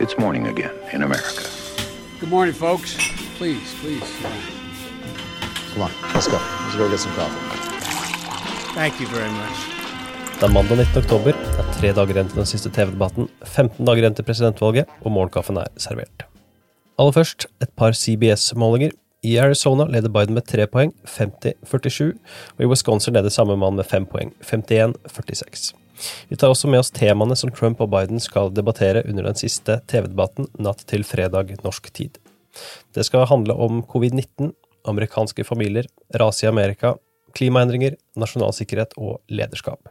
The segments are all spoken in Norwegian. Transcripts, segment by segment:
It's morning again in America. Good morning, folks. Please, please. Come on, let's go. Let's go get some coffee. Thank you very much. Det er mandag 19. oktober. Det er tre dager igjen til den siste TV-debatten, 15 dager igjen til presidentvalget, og morgenkaffen er servert. Aller først et par CBS-målinger. I Arizona leder Biden med tre poeng, 50-47, og i Wisconsin leder samme mann med fem poeng, 51-46. Vi tar også med oss temaene som Trump og Biden skal debattere under den siste TV-debatten natt til fredag norsk tid. Det skal handle om covid-19, amerikanske familier, rase i Amerika, klimaendringer, nasjonal sikkerhet og lederskap.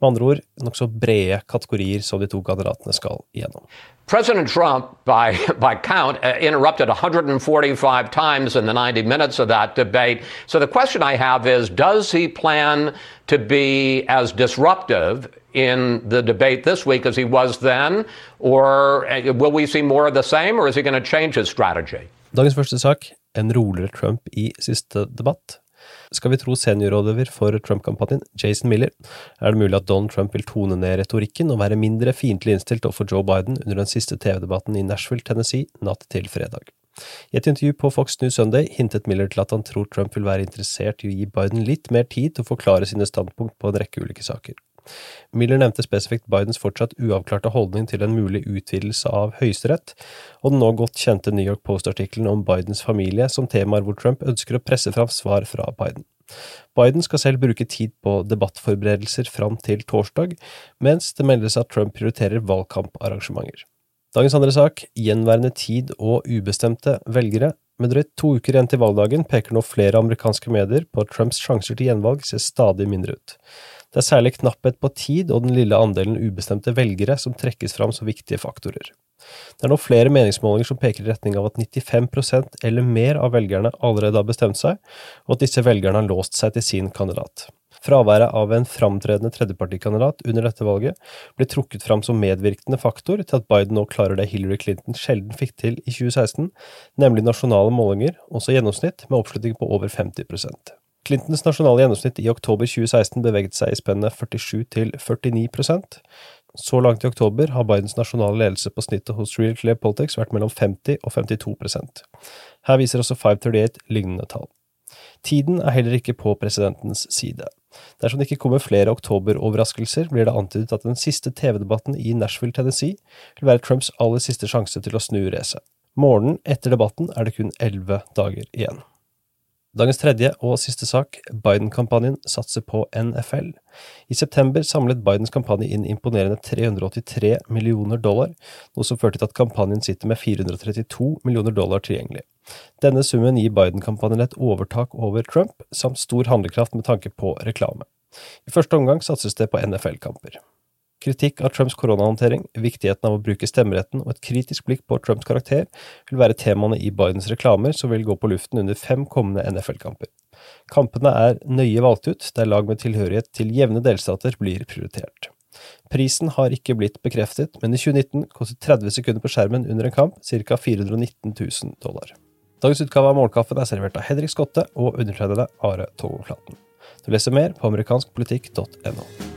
Med andre ord nokså brede kategorier som de to kandidatene skal igjennom. President Trump, by, by count, uh, interrupted 145 times in the 90 minutes of that debate. So the question I have is Does he plan to be as disruptive in the debate this week as he was then? Or uh, will we see more of the same, or is he going to change his strategy? Dagens første sak en roligere Trump i siste debatt. Skal vi tro seniorrådgiver for Trump-kampanjen, Jason Miller, er det mulig at Donald Trump vil tone ned retorikken og være mindre fiendtlig innstilt overfor Joe Biden under den siste TV-debatten i Nashville, Tennessee, natt til fredag. I et intervju på Fox News Sunday hintet Miller til at han tror Trump vil være interessert i å gi Biden litt mer tid til å forklare sine standpunkt på en rekke ulike saker. Miller nevnte spesifikt Bidens fortsatt uavklarte holdning til en mulig utvidelse av Høyesterett, og den nå godt kjente New York Post-artikkelen om Bidens familie som temaer hvor Trump ønsker å presse fram svar fra Biden. Biden skal selv bruke tid på debattforberedelser fram til torsdag, mens det meldes at Trump prioriterer valgkamparrangementer. Dagens andre sak, gjenværende tid og ubestemte velgere. Med drøyt to uker igjen til valgdagen peker nå flere amerikanske medier på at Trumps sjanser til gjenvalg ser stadig mindre ut. Det er særlig knapphet på tid og den lille andelen ubestemte velgere som trekkes fram som viktige faktorer. Det er nå flere meningsmålinger som peker i retning av at 95% eller mer av velgerne allerede har bestemt seg, og at disse velgerne har låst seg til sin kandidat. Fraværet av en framtredende tredjepartikandidat under dette valget ble trukket fram som medvirkende faktor til at Biden nå klarer det Hillary Clinton sjelden fikk til i 2016, nemlig nasjonale målinger, også gjennomsnitt, med oppslutning på over 50% Clintons nasjonale gjennomsnitt i oktober 2016 beveget seg i spennet 47 til 49% Så langt i oktober har Bidens nasjonale ledelse på snittet hos Real Clear Politics vært mellom 50 og 52% Her viser også 538 lignende tall. Tiden er heller ikke på presidentens side. Dersom det ikke kommer flere oktoberoverraskelser, blir det antydet at den siste TV-debatten i Nashville, Tennessee, vil være Trumps aller siste sjanse til å snu racet. Morgenen etter debatten er det kun elleve dager igjen. Dagens tredje og siste sak, Biden-kampanjen satser på NFL. I september samlet Bidens kampanje inn imponerende 383 millioner dollar, noe som førte til at kampanjen sitter med 432 millioner dollar tilgjengelig. Denne summen gir Biden-kampanjen et overtak over Trump, samt stor handlekraft med tanke på reklame. I første omgang satses det på NFL-kamper. Kritikk av Trumps koronahåndtering, viktigheten av å bruke stemmeretten og et kritisk blikk på Trumps karakter vil være temaene i Bidens reklamer som vil gå på luften under fem kommende NFL-kamper. Kampene er nøye valgt ut, der lag med tilhørighet til jevne delstater blir prioritert. Prisen har ikke blitt bekreftet, men i 2019 kostet 30 sekunder på skjermen under en kamp ca. 419 000 dollar. Dagens utgave av Målkaffen er servert av Henrik Skotte og undertegnede Are Togoflaten. Du leser mer på amerikanskpolitikk.no.